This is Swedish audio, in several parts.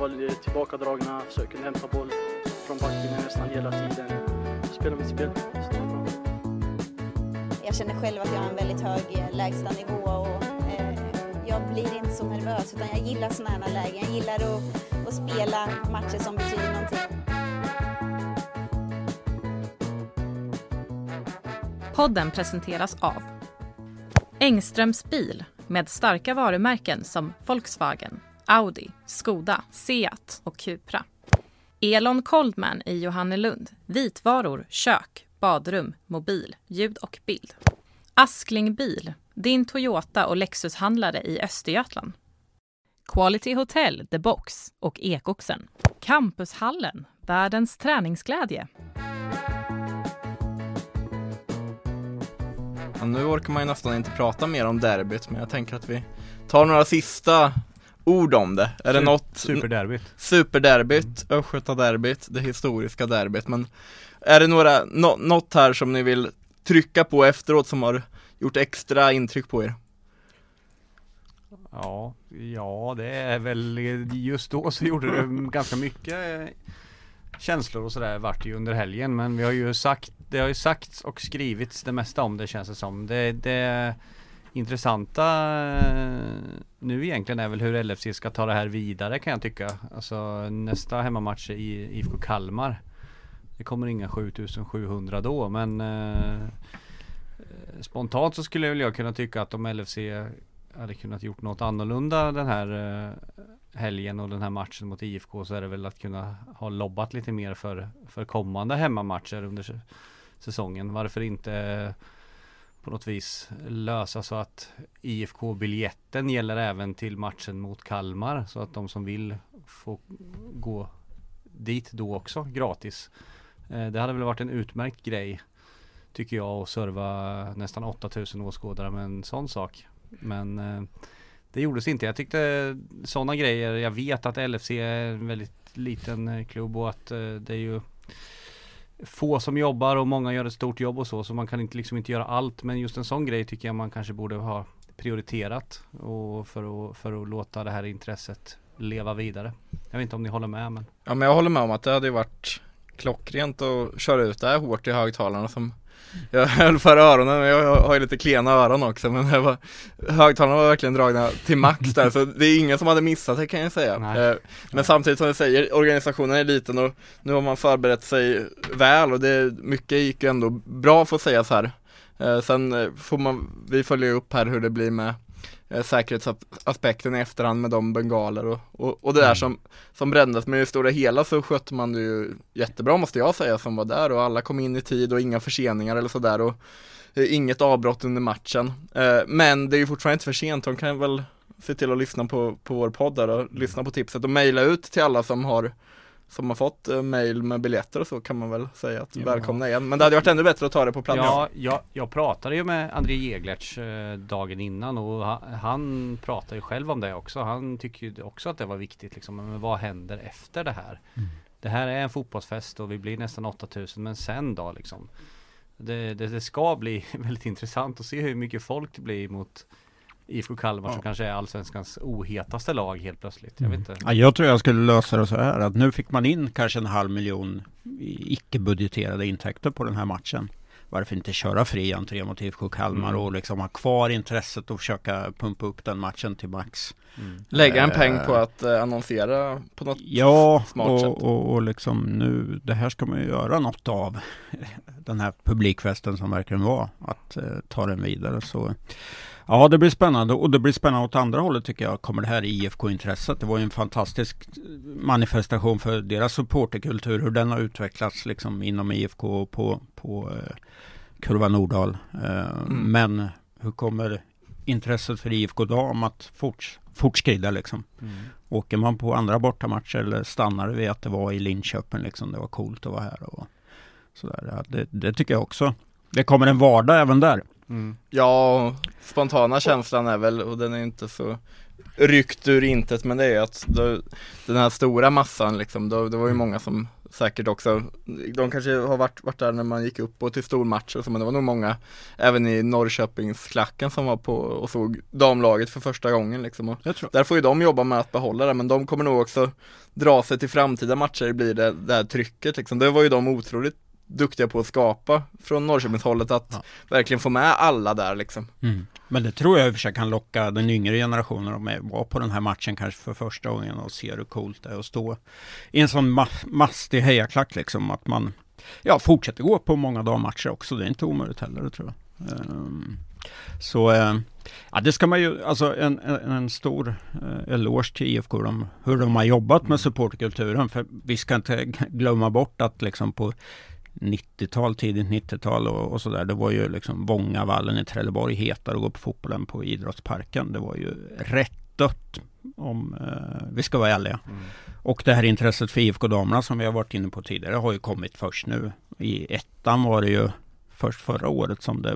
var tillbakadragna, kunde hämta boll från backlinjen nästan hela tiden. Spela mitt spel. Jag känner själv att jag har en väldigt hög eh, lägstanivå och eh, jag blir inte så nervös utan jag gillar sådana här lägen. Jag gillar att, att spela matcher som betyder någonting. Podden presenteras av Engströms bil med starka varumärken som Volkswagen, Audi, Skoda, Seat och Cupra. Elon Koldman i Johannelund. Vitvaror, kök, badrum, mobil, ljud och bild. Askling Bil, din Toyota och Lexushandlare i Östergötland. Quality Hotel, The Box och Ekoxen. Campushallen, världens träningsglädje. Ja, nu orkar man ju nästan inte prata mer om derbyt, men jag tänker att vi tar några sista ord om det. Är det Su- något? Superderbyt. Superderbyt, Östgötaderbyt, det historiska derbyt, men är det några, nå- något här som ni vill trycka på efteråt som har gjort extra intryck på er? Ja, ja det är väl just då så gjorde det ganska mycket eh, känslor och sådär vart ju under helgen men vi har ju sagt Det har ju sagts och skrivits det mesta om det känns det som. Det, det intressanta eh, nu egentligen är väl hur LFC ska ta det här vidare kan jag tycka. Alltså nästa hemmamatch är i IFK Kalmar. Det kommer inga 7700 då men eh, Spontant så skulle väl jag kunna tycka att om LFC hade kunnat gjort något annorlunda den här eh, helgen och den här matchen mot IFK så är det väl att kunna ha lobbat lite mer för, för kommande hemmamatcher under säsongen. Varför inte eh, på något vis lösa så att IFK-biljetten gäller även till matchen mot Kalmar så att de som vill får gå dit då också gratis. Eh, det hade väl varit en utmärkt grej tycker jag att serva nästan 8000 åskådare med en sån sak. Men eh, det gjordes inte. Jag tyckte sådana grejer. Jag vet att LFC är en väldigt liten klubb och att eh, det är ju få som jobbar och många gör ett stort jobb och så. Så man kan inte liksom inte göra allt. Men just en sån grej tycker jag man kanske borde ha prioriterat och för att, för att låta det här intresset leva vidare. Jag vet inte om ni håller med men Ja men jag håller med om att det hade ju varit klockrent att köra ut det här hårt i högtalarna som jag höll för öronen, men jag har ju lite klena öron också men det var, högtalarna var verkligen dragna till max där så det är ingen som hade missat det kan jag säga. Nej. Eh, Men samtidigt som du säger, organisationen är liten och nu har man förberett sig väl och det, mycket gick ju ändå bra får sägas här. Eh, Sen eh, får man, vi följer upp här hur det blir med eh, säkerhetsaspekten i efterhand med de bengaler och, och, och det där Mm. som, som brändes. Men i det stora hela så skötte man det ju jättebra måste jag säga som var där och alla kom in i tid och inga förseningar eller sådär och eh, inget avbrott under matchen. Eh, Men det är ju fortfarande inte för sent, de kan väl se till att lyssna på, på vår podd där och lyssna på tipset och mejla ut till alla som har som har fått eh, mail med biljetter och så kan man väl säga att Ja. välkomna igen. Men det hade varit ännu bättre att ta det på plats. Ja, jag, jag pratade ju med André Jeglertz eh, dagen innan och han, han pratar ju själv om det också. Han tycker ju också att det var viktigt liksom. Men vad händer efter det här? Det här är en fotbollsfest och vi blir nästan 8000 men sen då liksom? Det, det, det ska bli väldigt intressant att se hur mycket folk det blir mot IFK Kalmar som Ja. kanske är allsvenskans ohetaste lag helt plötsligt. Jag vet inte. Ja, jag tror jag skulle lösa det så här att nu fick man in kanske en halv miljon icke-budgeterade intäkter på den här matchen. Varför inte köra fri entré mot IFK Kalmar Mm. och liksom ha kvar intresset och försöka pumpa upp den matchen till max. Mm. Lägga en Eh, peng på att eh, annonsera på något Ja, smart sätt. och, och, och liksom nu, det här ska man ju göra något av. Den här publikfesten som verkligen var, att eh, ta den vidare. Så ja, det blir spännande och det blir spännande åt andra hållet tycker jag. Kommer det här IFK-intresset? Det var ju en fantastisk manifestation för deras supporterkultur, hur den har utvecklats liksom inom IFK på, på eh, Kurva Nordahl. Eh, Men hur kommer intresset för IFK Dam att forts, fortskrida liksom? Mm. Åker man på andra bortamatcher eller stannar det vid att det var i Linköping liksom, det var coolt att vara här och sådär. Det, det tycker jag också. Det kommer en vardag även där. Mm. Ja, spontana känslan är väl, och den är inte så ryckt ur intet, men det är att då, den här stora massan liksom, då, det var ju många som säkert också. De kanske har varit, varit där när man gick upp och till stormatcher så, men det var nog många även i Norrköpingsklacken som var på och såg damlaget för första gången liksom. Och där får ju de jobba med att behålla det, men de kommer nog också dra sig till framtida matcher blir det, det här trycket liksom. Det var ju de otroligt duktiga på att skapa från Norrköpingshållet att Ja. verkligen få med alla där liksom. Mm. Men det tror jag i och för sig kan locka den yngre generationen att vara på den här matchen kanske för första gången och se hur coolt det är att stå i en sån ma- mastig hejaklack liksom. Att man ja, fortsätter gå på många dammatcher också. Det är inte omöjligt heller, det tror jag. Ehm, så eh, ja, det ska man ju, alltså en, en, en stor eh, eloge till IFK om hur de har jobbat med supportkulturen. För vi ska inte glömma bort att liksom på 90-tal, tidigt 90-tal och, och sådär. Det var ju liksom Vångavallen i Trelleborg hetare att gå på fotbollen på idrottsparken. Det var ju rätt dött om eh, vi ska vara ärliga. Mm. Och det här intresset för IFK damerna som vi har varit inne på tidigare har ju kommit först nu. I ettan var det ju först förra året som det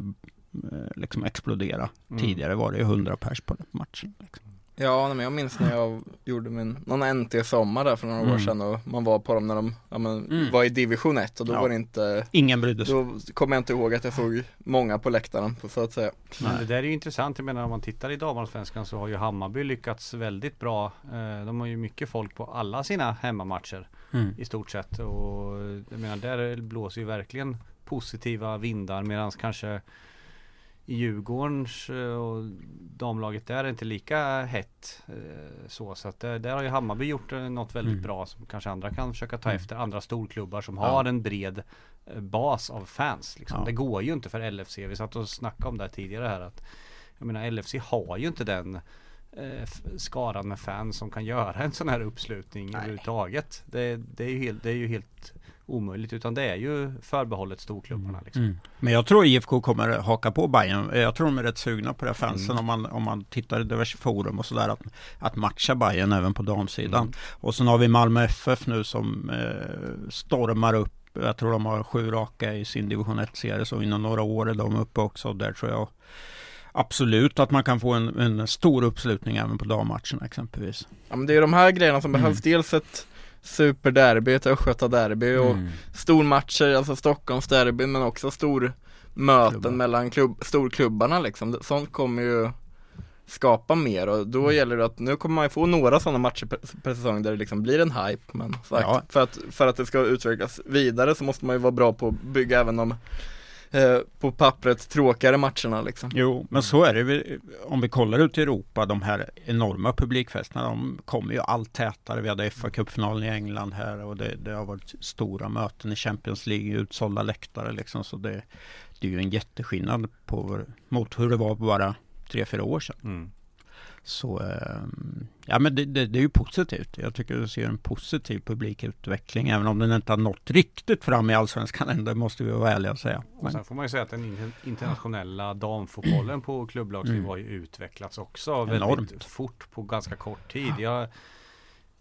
eh, liksom exploderade. Mm. Tidigare var det ju 100 pers på matchen. Liksom. Ja, men jag minns när jag gjorde min, någon NT-sommar där för några år Mm. sedan och man var på dem när de ja, men, Mm. var i division 1 och då Ja. var det inte Ingen brydde sig. Då kommer jag inte ihåg att jag såg många på läktaren så att säga Men det där är ju intressant. Jag menar om man tittar i damallsvenskan så har ju Hammarby lyckats väldigt bra. Eh, De har ju mycket folk på alla sina hemmamatcher Mm. i stort sett. Och jag menar där blåser ju verkligen positiva vindar medan kanske i Djurgårdens eh, och damlaget där är inte lika hett eh, så. Så att där, där har ju Hammarby gjort eh, något väldigt Mm. bra som kanske andra kan försöka ta Mm. efter. Andra storklubbar som Ja. har en bred eh, bas av fans. Liksom. Ja. Det går ju inte för LFC. Vi satt och snackade om det tidigare här att jag menar LFC har ju inte den eh, skaran med fans som kan göra en sån här uppslutning Nej. överhuvudtaget. Det, det, är ju helt, det är ju helt omöjligt utan det är ju förbehållet storklubbarna liksom. Mm. Men jag tror IFK kommer haka på Bayern. Jag tror de är rätt sugna på det fansen Mm. om, man, om man tittar i diverse forum och sådär. Att, att matcha Bayern även på damsidan. Mm. Och sen har vi Malmö FF nu som eh, stormar upp. Jag tror de har sju raka i sin division 1-serie. Så inom några år är de uppe också. Där tror jag absolut att man kan få en, en stor uppslutning även på dammatcherna exempelvis. Ja men det är de här grejerna som Mm. behövs, dels ett superderby, ett östgötaderby och Mm. stormatcher, alltså Stockholmsderbyn men också stor möten Klubbar. mellan klubb, storklubbarna liksom. Sånt kommer ju skapa mer och då Mm. gäller det att nu kommer man ju få några sådana matcher per, per säsong där det liksom blir en hype men sagt, Ja. för, att, för att det ska utvecklas vidare så måste man ju vara bra på att bygga även de eh, på pappret tråkigare matcherna liksom. Jo, men så är det. Vi- Om vi kollar ut i Europa, de här enorma publikfesterna, de kommer ju allt tätare. Vi hade fa Cup-finalen i England här och det, det har varit stora möten i Champions League, utsålda läktare liksom. Så det, det är ju en jätteskillnad på, mot hur det var bara tre, fyra år sedan. Mm. Så ehm, ja men det, det, det är ju positivt. Jag tycker du ser en positiv publikutveckling även om den inte har nått riktigt fram i Allsvenskan än. Det måste vi vara ärliga och säga. Och sen får man ju säga att den inter- internationella damfotbollen på klubblagsnivå Mm. har ju utvecklats också Enormt. väldigt fort på ganska kort tid. Jag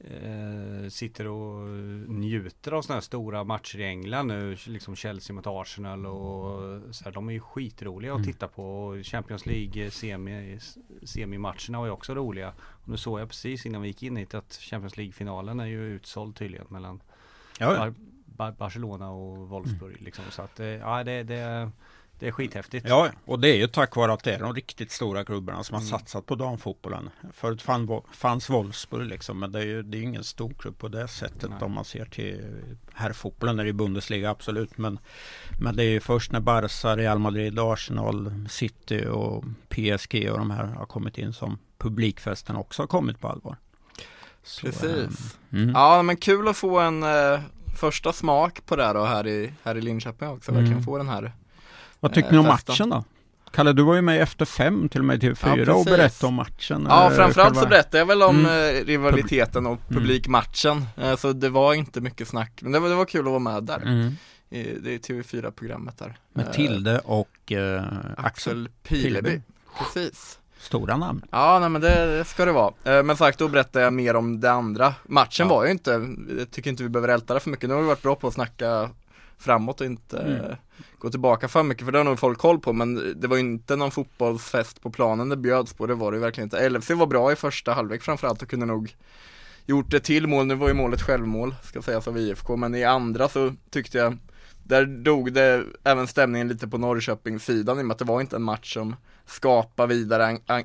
eh, sitter och njuter av sådana här stora matcher i England nu, liksom Chelsea mot Arsenal och så här, de är ju skitroliga att Mm. titta på. Och Champions League semi, semimatcherna var ju också roliga. Och nu såg jag precis innan vi gick in hit att Champions League-finalen är ju utsåld tydligen mellan. Bar- Bar- Barcelona och Wolfsburg liksom. Så att eh, ja, det, det, det är skithäftigt. Ja, och det är ju tack vare att det är de riktigt stora klubbarna som har Mm. satsat på damfotbollen. Förut fann, fanns Wolfsburg liksom, men det är ju det är ingen stor klubb på det sättet Nej. om man ser till herrfotbollen är det ju Bundesliga absolut. Men, men det är ju först när Barca, Real Madrid, Arsenal, City och PSG och de här har kommit in som publikfesten också har kommit på allvar. Så, Precis. ehm, mm. Ja men kul att få en eh, första smak på det här då här i, här i Linköping också, Mm. verkligen få den här Vad tyckte ni om eh, festen. matchen då? Kalle, du var ju med efter fem till och med till fyra och precis. berättade om matchen. Ja eh, framförallt så berättade jag väl om Mm. eh, rivaliteten och publikmatchen, eh, så det var inte mycket snack, men det var, det var kul att vara med där, Mm. i, det är TV4-programmet där Med Tilde och eh, Axel. Pileby, Pileby. precis Stora namn. Ja nej men det, det ska det vara, men sagt då berättade jag mer om det andra Matchen Ja. var ju inte, jag tycker inte vi behöver älta det för mycket, nu har vi varit bra på att snacka framåt och inte Mm. gå tillbaka för mycket för det har nog folk koll på men det var inte någon fotbollsfest på planen det bjöds på, det var det verkligen inte LFC var bra i första halvlek framförallt och kunde nog gjort det till mål, nu var ju målet självmål ska sägas av IFK, men i andra så tyckte jag där dog det även stämningen lite på Norrköpingssidan i och med att det var inte en match som skapar vidare en, en,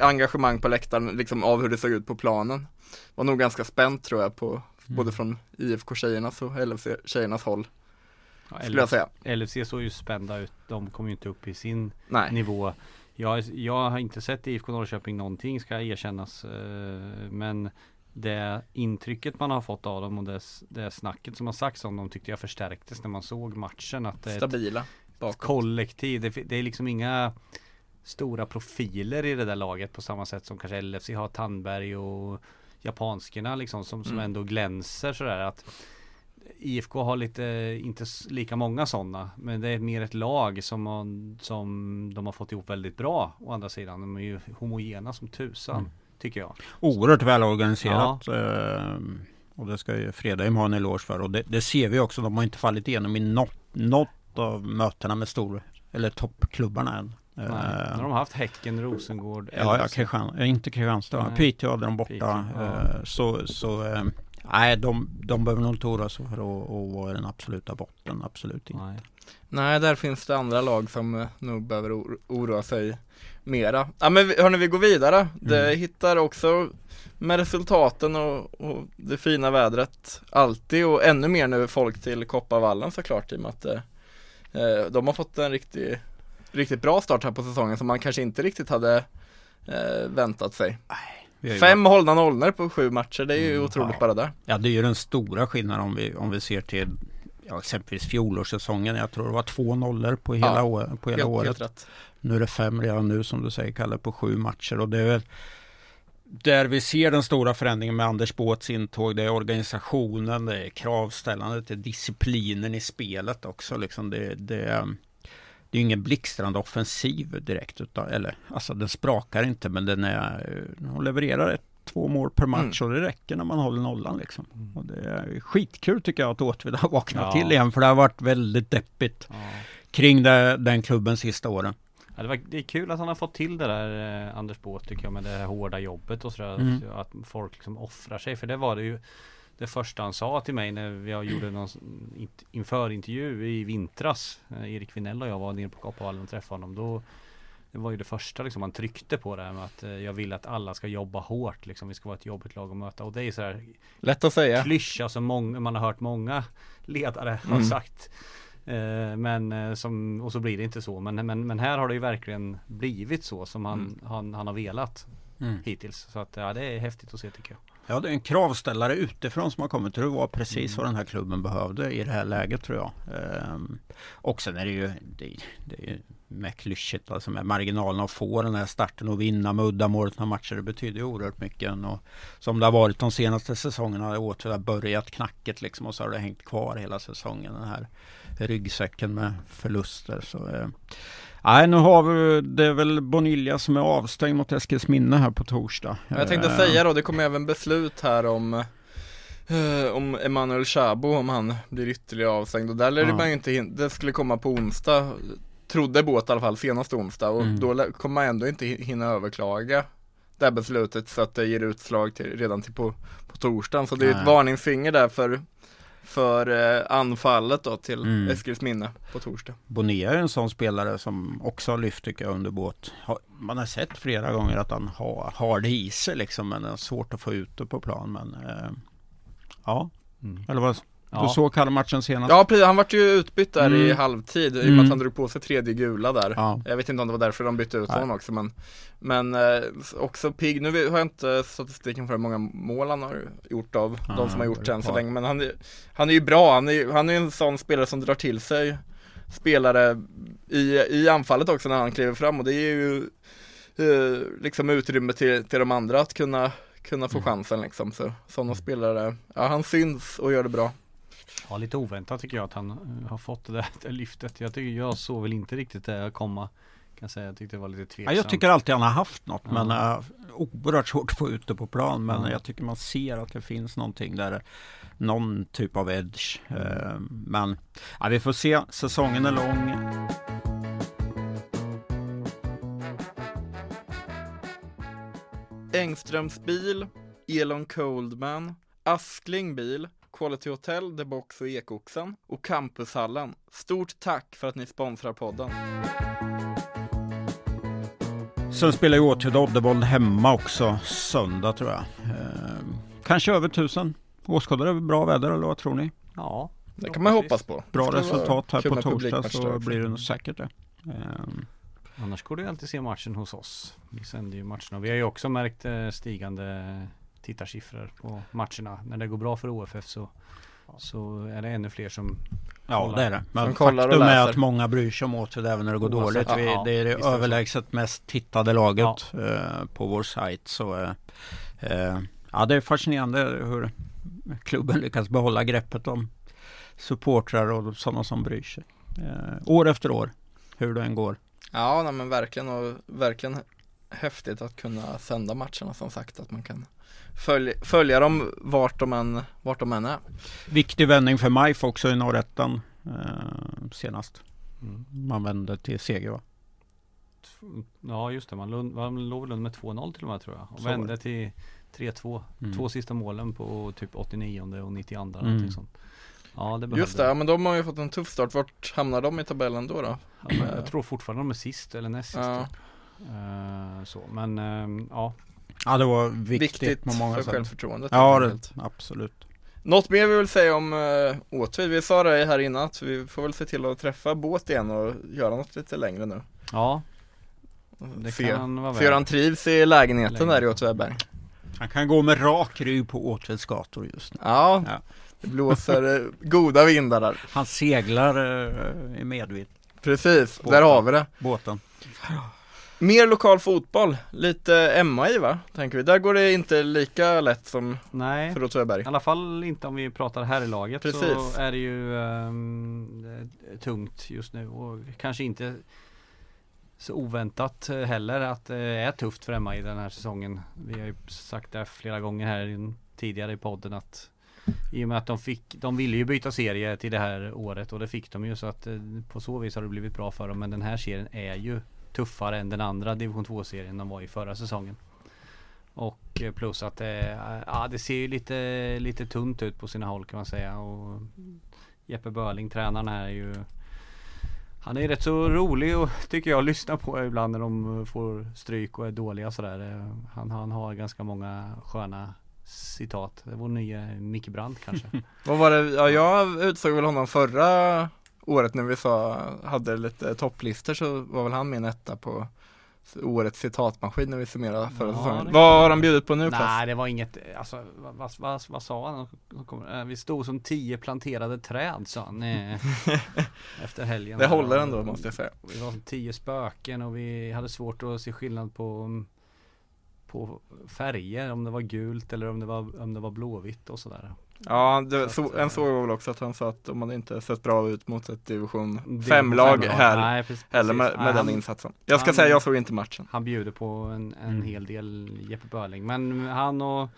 engagemang på läktaren liksom av hur det såg ut på planen. Var nog ganska spänt tror jag på mm. både från IFK-tjejernas och LFC-tjejernas håll. Ja, skulle jag säga. LFC såg ju spända ut, de kom ju inte upp i sin Nej. nivå. Jag, jag har inte sett IFK Norrköping någonting ska erkännas. Eh, men det intrycket man har fått av dem och det, det snacket som har sagts om dem tyckte jag förstärktes när man såg matchen. Att det är Stabila. Ett kollektiv. Det, det är liksom inga stora profiler i det där laget på samma sätt som kanske LFC har Tandberg och japanskerna liksom som, som mm. ändå glänser sådär att IFK har lite, inte lika många sådana Men det är mer ett lag som, har, som de har fått ihop väldigt bra Å andra sidan, de är ju homogena som tusan mm. Tycker jag Oerhört välorganiserat ja. eh, Och det ska ju Fredheim ha en eloge för och det, det, ser vi också, de har inte fallit igenom i något, något av mötena med stor Eller toppklubbarna än Nej, de har haft Häcken, Rosengård Ja, ja Kristian, inte Kristianstad, Piteå hade de borta Piteå, ja. uh, Så, så uh, Nej, de, de behöver nog inte oroa sig för att, att vara i den absoluta botten, absolut inte Nej. Nej, där finns det andra lag som nog behöver oroa sig mera. Ja men hörni, vi går vidare. Mm. Det hittar också med resultaten och, och, det fina vädret alltid och ännu mer nu folk till Kopparvallen såklart i och med att eh, de har fått en riktig riktigt bra start här på säsongen som man kanske inte riktigt hade eh, väntat sig. Fem varit... hållna nollor på sju matcher, det är ju mm, otroligt ja. bara där. Ja, det är ju den stora skillnaden om vi, om vi ser till ja, exempelvis fjolårssäsongen. Jag tror det var två nollor på hela, ja, år, på hela helt, året. Helt nu är det fem redan nu som du säger Kalle på sju matcher och det är väl där vi ser den stora förändringen med Anders Båts intåg, det är organisationen, det är kravställandet, det är disciplinen i spelet också. Liksom det, det, det är ingen blixtrande offensiv direkt, utan, eller alltså den sprakar inte men den är, hon levererar ett, två mål per match mm. och det räcker när man håller nollan liksom. Mm. Och det är skitkul tycker jag att Åtvid har vaknat ja. till igen för det har varit väldigt deppigt ja. kring det, den klubben sista åren. Ja, det, var, det är kul att han har fått till det där eh, Anders Båth tycker jag med det här hårda jobbet och sådär. Mm. Att folk liksom offrar sig för det var det ju det första han sa till mig när jag gjorde någon inför intervju i vintras eh, Erik Vinell och jag var nere på Kopparvallen och träffade honom då Det var ju det första liksom han tryckte på det här med att eh, jag vill att alla ska jobba hårt liksom Vi ska vara ett jobbigt lag att möta och det är så här Lätt att säga Klyscha som många, man har hört många ledare mm. har sagt eh, Men som, och så blir det inte så men, men, men här har det ju verkligen blivit så som han, mm. han, han har velat mm. Hittills så att ja det är häftigt att se tycker jag Ja, det är en kravställare utifrån som har kommit. Det var precis mm. vad den här klubben behövde i det här läget tror jag. Ehm, och sen är det ju, det, det är ju med klyschigt alltså med marginalerna att få den här starten och vinna med uddamålet några matcher. Det betyder ju oerhört mycket. Och som det har varit de senaste säsongerna har Åtvid börjat knacket liksom och så har det hängt kvar hela säsongen. Den här ryggsäcken med förluster. Så, eh, Nej, nu har vi, det är väl Bonilja som är avstängd mot Eskilsminne här på torsdag. Jag tänkte uh, säga då, det kommer även beslut här om uh, om Emanuel Chabo, om han blir ytterligare avstängd och där lär uh. man ju inte det skulle komma på onsdag Trodde båt i alla fall, senaste onsdag och mm. då kommer man ändå inte hinna överklaga det här beslutet så att det ger utslag till, redan till på, på torsdagen. Så det är ett varningsfinger där för för eh, anfallet då till mm. Eskilsminne på torsdag. Bonilla är en sån spelare som också har lyft tycker jag under båt. Man har sett flera gånger att han har, har det i sig liksom men det är svårt att få ut det på plan. Men eh, ja, mm. eller vad Ja. Du såg Kalmar-matchen senast? Ja precis, han vart ju utbytt där mm. i halvtid i och med mm. att han drog på sig tredje gula där ja. Jag vet inte om det var därför de bytte ut Nej. honom också men Men eh, också pigg, nu har jag inte statistiken för hur många mål han har gjort av ja, de som har gjort det än så länge Men han, han är ju bra, han är, han är en sån spelare som drar till sig spelare i, i anfallet också när han kliver fram och det ger ju eh, liksom utrymme till, till de andra att kunna kunna få mm. chansen liksom. Så sådana spelare, ja han syns och gör det bra. Ja, lite oväntat tycker jag att han uh, har fått det där det lyftet. Jag tycker jag såg väl inte riktigt det komma. Kan säga. Jag tyckte det var lite tveksamt. Ja, jag tycker alltid han har haft något, ja. men uh, oerhört svårt att få ut det på plan. Men ja. jag tycker man ser att det finns någonting där. Någon typ av edge. Uh, men ja, vi får se. Säsongen är lång. Engströms bil Elon Coldman, Askling Bil, Quality Hotel, The Box och Ekoxen och Campushallen. Stort tack för att ni sponsrar podden. Sen spelar ju Åtvid Oddevold hemma också söndag tror jag. Eh, kanske över tusen åskådare, bra väder eller vad tror ni? Ja, Det kan man hoppas på. Bra resultat här på torsdag så blir det nog säkert det. Eh, annars går det ju alltid att se matchen hos oss. Vi sänder ju matcherna. Vi har ju också märkt eh, stigande tittarsiffror på matcherna. När det går bra för OFF så, så är det ännu fler som Ja Kollar. det är det. Men faktum är att många bryr sig om Åtvid även när det går Oavsett, dåligt. Vi, ja, det är det visst överlägset mest tittade laget eh, på vår sajt. Så eh, eh, ja, det är fascinerande hur klubben lyckas behålla greppet om supportrar och sådana som bryr sig. Eh, år efter år, hur det än går. Ja, nej, men verkligen och verkligen häftigt att kunna sända matcherna som sagt att man kan följa, följa dem vart de än, vart de än är. Viktig vändning för MIF också i norrettan eh, senast. Mm. Man vände till seger va? Ja just det, man, lund, man låg väl med 2-0 till och med tror jag. Och Så vände det. till 3-2. Mm. Två sista målen på typ 89 och 92 Mm. någonting sånt. Ja det Just det, ja, men de har ju fått en tuff start. Vart hamnar de i tabellen då? då? Ja, jag tror fortfarande de är sist eller näst sist Ja. typ. Eh, så, men ehm, ja. Ja det var viktigt, Viktigt på många för sätt. självförtroendet. Ja det, absolut. Något mer vi vill säga om uh, Åtvid? Vi sa det här innan att vi får väl se till att träffa båt igen och göra något lite längre nu. Ja, det se, kan vara se hur han väl. trivs i lägenheten Lägenhet. där i Åtvidaberg. Han kan gå med rak rygg på Åtvids gator just nu. Ja, Ja. det blåser eh, goda vindar där. Han seglar eh, i medvind, Precis, Båten. där har vi det. båten. Mer lokal fotboll, lite MI va, tänker vi. Där går det inte lika lätt som Nej. för Åtvidaberg. I alla fall inte om vi pratar här i laget Precis. så är det ju eh, tungt just nu och kanske inte så oväntat heller att det är tufft för Emma i den här säsongen. Vi har ju sagt det flera gånger här tidigare i podden att i och med att de fick, de ville ju byta serie till det här året och det fick de ju så att eh, på så vis har det blivit bra för dem. Men den här serien är ju tuffare än den andra division 2-serien de var i förra säsongen. Och eh, plus att det, ja, det ser ju lite, lite tunt ut på sina håll kan man säga. Och Jeppe Börling, tränaren här är ju Han är rätt så rolig och tycker jag lyssnar lyssna på ibland när de får stryk och är dåliga sådär. Eh, han, han har ganska många sköna citat. Det var nya Micke Brandt kanske. Vad var det, ja jag utsåg väl honom förra året när vi sa, hade lite topplistor så var väl han min etta på årets citatmaskin när vi summerade förra Ja, säsongen. Vad har han bjudit på nu Klas? Nej det var inget, alltså vad, vad, vad, sa han? Eh, Vi stod som tio planterade träd sa han eh, Efter helgen Det håller ändå måste jag säga. Vi var som tio spöken och vi hade svårt att se skillnad på På färger, om det var gult eller om det var, om det var blåvitt och sådär Ja, det, Så att, så, en såg jag väl också att han sa att de hade inte sett bra ut mot ett division Division 5-lag fem-lag. här Nej, precis, heller med, med Nej, den han, insatsen. Jag ska han- säga, jag såg inte matchen. han bjuder på en, en Mm. hel del Jeppe Börling Men han och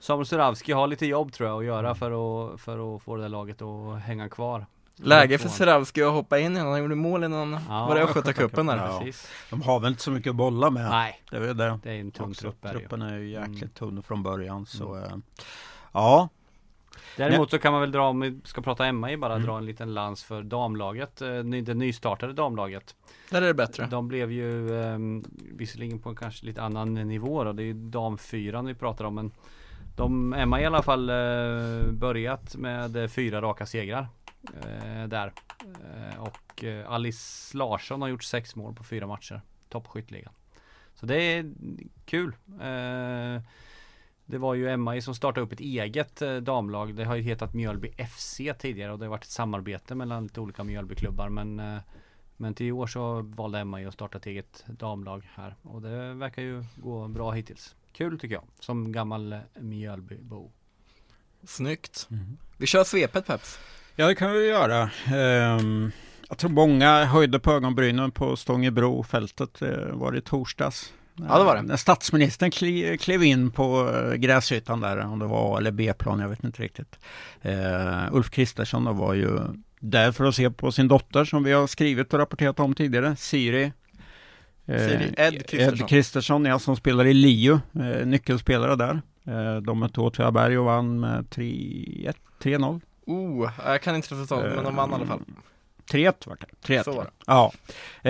Samuel Suravski har lite jobb tror jag att göra för att, för att få det där laget att hänga kvar Läge för Seravski att hoppa in igen, han gjorde mål innan, Ja, var det Östgötacupen där? Ja. Precis. De har väl inte så mycket att bolla med. Nej, Det är det. det är en tung också. trupp. Truppen är ju jäkligt Mm. tunn från början så Mm. eh, Ja, Däremot så kan man väl dra, om vi ska prata Emma i bara Mm. dra en liten lans för damlaget, eh, det nystartade damlaget. Där är det bättre. De blev ju eh, visserligen på en kanske lite annan nivå då, det är ju damfyran vi pratar om men de, Emma i alla fall eh, börjat med eh, fyra raka segrar eh, där. Eh, och Alice Larsson har gjort sex mål på fyra matcher, toppskytteligan. Så det är kul. Det var ju Emma som startade upp ett eget eh, damlag. Det har ju hetat Mjölby FC tidigare och det har varit ett samarbete mellan lite olika Mjölbyklubbar men eh, men till i år så valde Emma ju att starta ett eget damlag här och det verkar ju gå bra hittills. Kul tycker jag, som gammal eh, Mjölbybo. Snyggt. Mm. Vi kör svepet Peps. Ja det kan vi göra. Ehm, jag tror många höjde på ögonbrynen på Stångebro-fältet. Var det i torsdags. Ja, det var det. När statsministern klev in på eh, gräsytan där, om det var A eller B-plan, jag vet inte riktigt. Eh, Ulf Kristersson var ju där för att se på sin dotter som vi har skrivit och rapporterat om tidigare, Siri. Eh, Siri Ed Kristersson. Ed Kristersson, ja, som spelar i Lio, eh, nyckelspelare där. Eh, de mötte Åtvidaberg och vann med 3-1, 3-0. Oh, jag kan inte resultatet men de vann i alla fall. 3-1 vart det. 3-1. Så var det. Ja,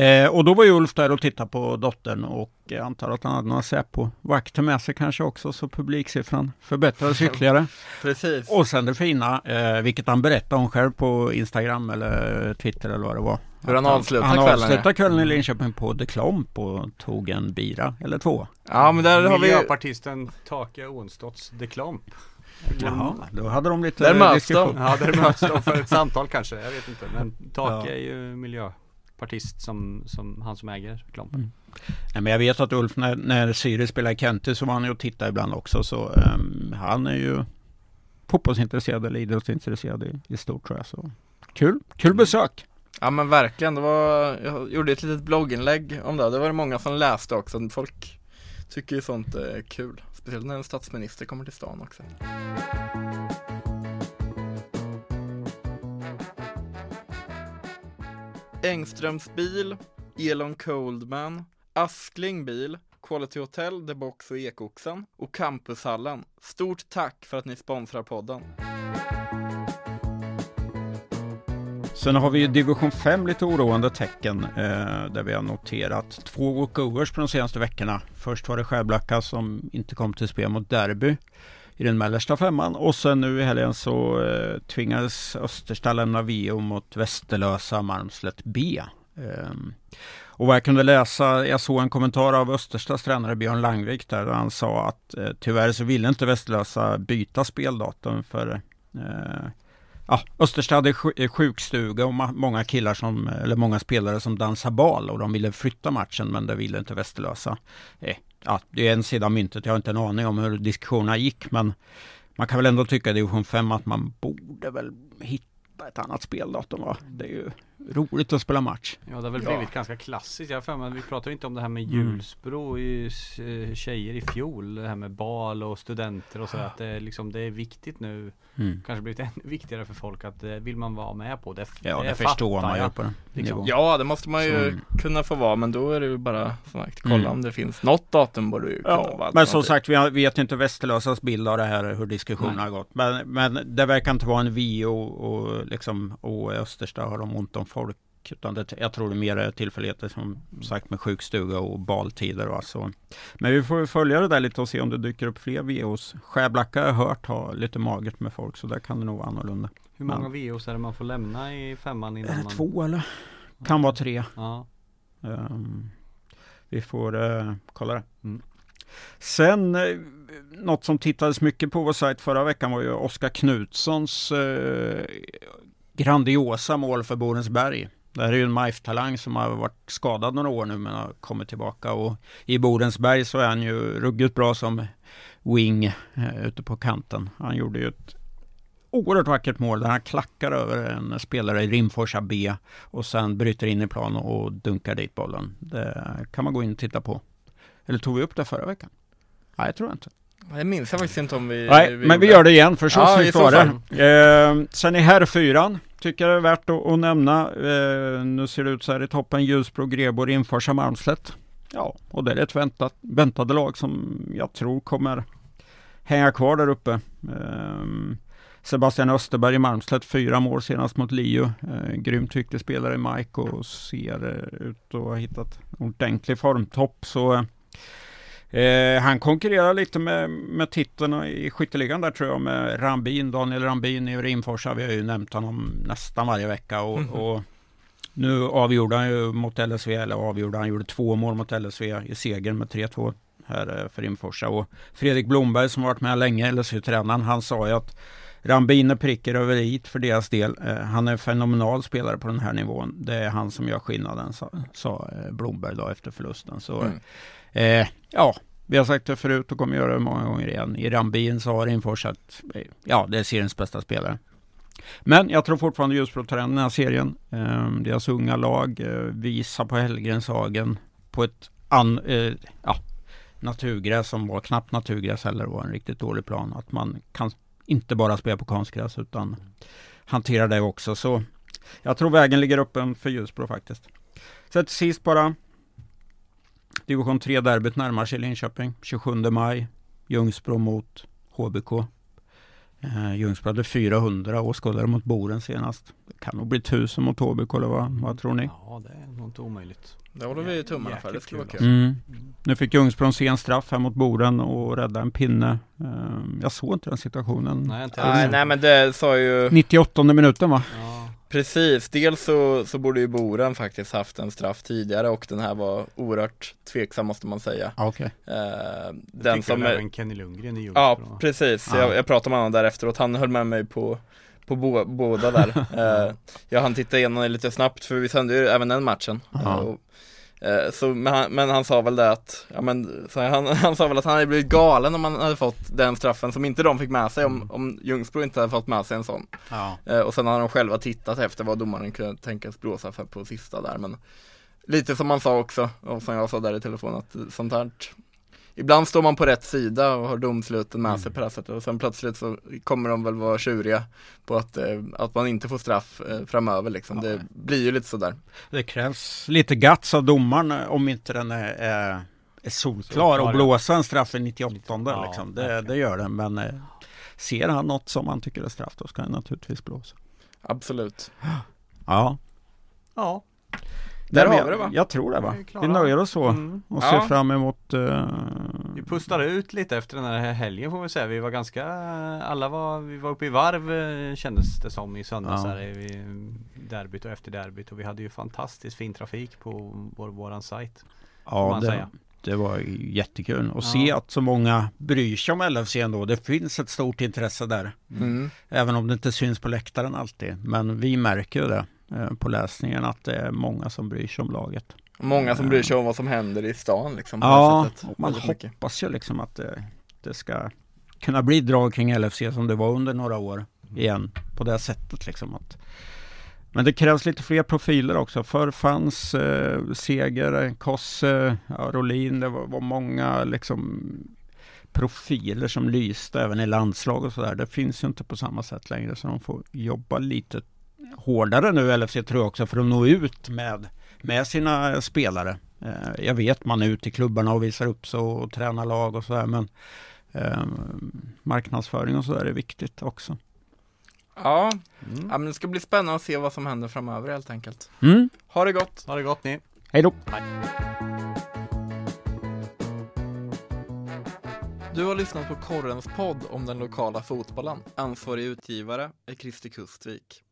eh, och då var ju Ulf där och tittade på dottern och jag antar att han hade några Säpo-vakter med sig kanske också så publiksiffran förbättrades ytterligare. Precis. Och sen det fina, eh, vilket han berättade om själv på Instagram eller Twitter eller vad det var. Hur han Att avslutar Han kvällen, avslutade kvällen i Linköping på The Klomp och tog en bira eller två. Ja men där har vi Miljöpartisten Take Onstotts The Klomp. Jaha, då hade de lite Där möts de. Ja, där möts de för ett samtal kanske. Jag vet inte. Men Take Ja. är ju miljöpartist som, som han som äger Klomp. Mm. Nej, men jag vet att Ulf, när, när Sirius spelade i Kenty så var han ju och tittade ibland också. Så ehm, han är ju fotbollsintresserad eller idrottsintresserad i, i stort tror jag. Så. Kul, kul besök. Ja men verkligen, det var, jag gjorde ett litet blogginlägg om det, det var det många som läste också, folk tycker ju sånt är kul, speciellt när en statsminister kommer till stan också. Engströms bil, Elon Coldman, Askling bil, Quality Hotel, The Box och Ekoxen och Campushallen. Stort tack för att ni sponsrar podden. Sen har vi ju division 5 lite oroande tecken eh, där vi har noterat två walkovers på de senaste veckorna. Först var det Skärblacka som inte kom till spel mot Derby i den mellersta femman och sen nu i helgen så eh, tvingades Östersta lämna VO mot Västerlösa Malmslätt B. Eh, och vad jag kunde läsa, jag såg en kommentar av Österstas tränare Björn Langvik där han sa att eh, tyvärr så ville inte Västerlösa byta speldatum för eh, Ja, Östersta hade sjukstuga och många killar som, eller många spelare som dansar bal och de ville flytta matchen men det ville inte Västerlösa. Eh, ja, det är en sida av myntet, jag har inte en aning om hur diskussionerna gick men man kan väl ändå tycka i division 5 att man borde väl hitta ett annat speldatum va? Det är ju roligt att spela match. Ja det har väl Ja. blivit ganska klassiskt. Jag för mig vi pratade inte om det här med Mm. Hjulsbro i eh, tjejer i fjol. Det här med bal och studenter och sådär. Att det, är liksom, det är viktigt nu. Mm. Kanske blivit ännu viktigare för folk att det vill man vara med på. Det, Ja, det, fattar förstår man ju på den Liksom. Ja, det måste man ju Så- kunna få vara, men då är det ju bara som sagt, kolla Mm. om det finns något datum borde ju kunna Ja, vara men som sagt, vi vet inte Västerlösas bild av det här, hur diskussionen har gått. Men, men det verkar inte vara en VO och, liksom, och i Östersta har de ont om folk. Utan det, jag tror det är mer tillfälligheter som sagt med sjukstuga och baltider. Va? Så. Men vi får följa det där lite och se om det dyker upp fler VOs. Skärblacka har jag hört ha lite magert med folk så där kan det nog vara annorlunda. Hur många VOs är det man får lämna i femman innan Är det man... två eller? Kan vara tre. Ja. Ehm, vi får eh, kolla det. Mm. Sen, eh, något som tittades mycket på vår sajt förra veckan var ju Oskar Knutssons eh, grandiosa mål för Borensberg. Det här är ju en MIF-talang som har varit skadad några år nu men har kommit tillbaka och i Borensberg så är han ju ruggigt bra som wing eh, ute på kanten. Han gjorde ju ett oerhört vackert mål där han klackar över en spelare i Rimforsa B och sen bryter in i plan och dunkar dit bollen. Det kan man gå in och titta på. Eller tog vi upp det förra veckan? Nej, jag tror inte. Det minns jag faktiskt inte om vi Nej, men vi gör det igen för så Ja, snyggt var det. Eh, sen i herrfyran tycker jag det är värt att, att nämna. Eh, nu ser det ut så här i toppen. Ljusbro, Grebo, Rimforsa, Malmslätt. Ja, och det är ett väntat, väntade lag som jag tror kommer hänga kvar där uppe. Eh, Sebastian Österberg i Malmslätt, fyra mål senast mot Lio. Eh, grymt duktig spelare i Mike och ser eh, ut att ha hittat en ordentlig formtopp. Så Eh, han konkurrerar lite med, med titeln i skytteligan där tror jag med Rambin, Daniel Rambin i Rimforsa. Vi har ju nämnt honom nästan varje vecka och, Mhm. och nu avgjorde han ju mot LSV, eller avgjorde han gjorde två mål mot LSV i segern med 3-2 här eh, för Rimforsa. Och Fredrik Blomberg som varit med länge, LSU-tränaren, han sa ju att Rambin är pricker över i för deras del. Eh, han är en fenomenal spelare på den här nivån. Det är han som gör skillnaden, sa, sa eh, Blomberg då efter förlusten. Så Mm. Eh, ja, vi har sagt det förut och kommer göra det många gånger igen. I Rambin så har Rimfors att, eh, ja, det är seriens bästa spelare. Men jag tror fortfarande Ljusbro tar den här serien. Eh, deras unga lag eh, visar på Hellgrenshagen på ett an, eh, ja, naturgräs som var knappt naturgräs heller var en riktigt dålig plan. Att man kan inte bara spela på konstgräs utan hantera det också. Så jag tror vägen ligger öppen för Ljusbro faktiskt. Så till sist bara Division 3-derbyt närmar sig Linköping 27 maj. Ljungsbro mot HBK. Eh, Ljungsbro hade 400 åskådare mot Boren senast. Det kan nog bli 1000 mot HBK eller vad, vad tror ni? Ja, det är nog inte omöjligt. Det håller vi tummarna för, det skulle vara kul kul. Mm. Nu fick Ljungsbro en sen straff här mot Boren och rädda en pinne. Eh, jag såg inte den situationen. Nej, inte Nej, alls. nej men det sa ju 98 minuten va? Ja, Precis, dels så, så borde ju Boren faktiskt haft en straff tidigare och den här var oerhört tveksam måste man säga. Ja, Okej. Eh, den som är... även Kenny Lundgren i Ja, precis. Ja. Jag, jag pratade med honom där efteråt. Han höll med mig på, på bo, båda där. eh, jag hann titta igenom det lite snabbt för vi sände ju även den matchen. Ja. Eh, och, så, men, han, men han sa väl det att, ja men, så han, han sa väl att han hade blivit galen om han hade fått den straffen som inte de fick med sig om, om Ljungsbro inte hade fått med sig en sån. Ja. Eh, och sen har de själva tittat efter vad domaren kunde tänkas blåsa för på sista där men Lite som man sa också, och som jag sa där i telefon att sånt här Ibland står man på rätt sida och har domsluten med sig på det här sättet och sen plötsligt så kommer de väl vara tjuriga på att, eh, att man inte får straff eh, framöver liksom. Det blir ju lite sådär. Det krävs lite guts av domaren eh, om inte den är, är, är solklar och blåsa en straff i 98 Ja, liksom. det, det gör den men eh, ser han något som han tycker är straff då ska han naturligtvis blåsa. Absolut. Ja, Ja. Där har vi det va? jag tror det va. Vi. Vi nöjer oss så Mm. och Ja. ser fram emot eh, Vi pustade ut lite efter den här helgen får vi säga. Vi var ganska, alla var, vi var uppe i varv eh, kändes det som i söndags Ja. här i derbyt och efter derbyt och vi hade ju fantastiskt fin trafik på vår, våran sajt. Ja, man det, säga. det var jättekul att Ja. se att så många bryr sig om LFC ändå. Det finns ett stort intresse där. Mm. Även om det inte syns på läktaren alltid. Men vi märker ju det på läsningen att det är många som bryr sig om laget. Många som bryr sig om vad som händer i stan liksom. Ja, man mycket. hoppas ju liksom att det, det ska kunna bli drag kring LFC som det var under några år igen. På det sättet liksom. Att, men det krävs lite fler profiler också. Förr fanns eh, Seger, Kosse, ja, Rolin. Det var, var många liksom profiler som lyste även i landslag och sådär. Det finns ju inte på samma sätt längre så de får jobba lite hårdare nu LFC tror jag också för att nå ut med, med sina spelare. Eh, jag vet man är ute i klubbarna och visar upp sig och tränar lag och sådär men eh, marknadsföring och sådär är viktigt också. Ja, Mm. ja, men det ska bli spännande att se vad som händer framöver helt enkelt. Mm. Ha det gott! Ha det gott ni! Hej då! Du har lyssnat på Korrens podd om den lokala fotbollen. Ansvarig utgivare är Christer Kustvik.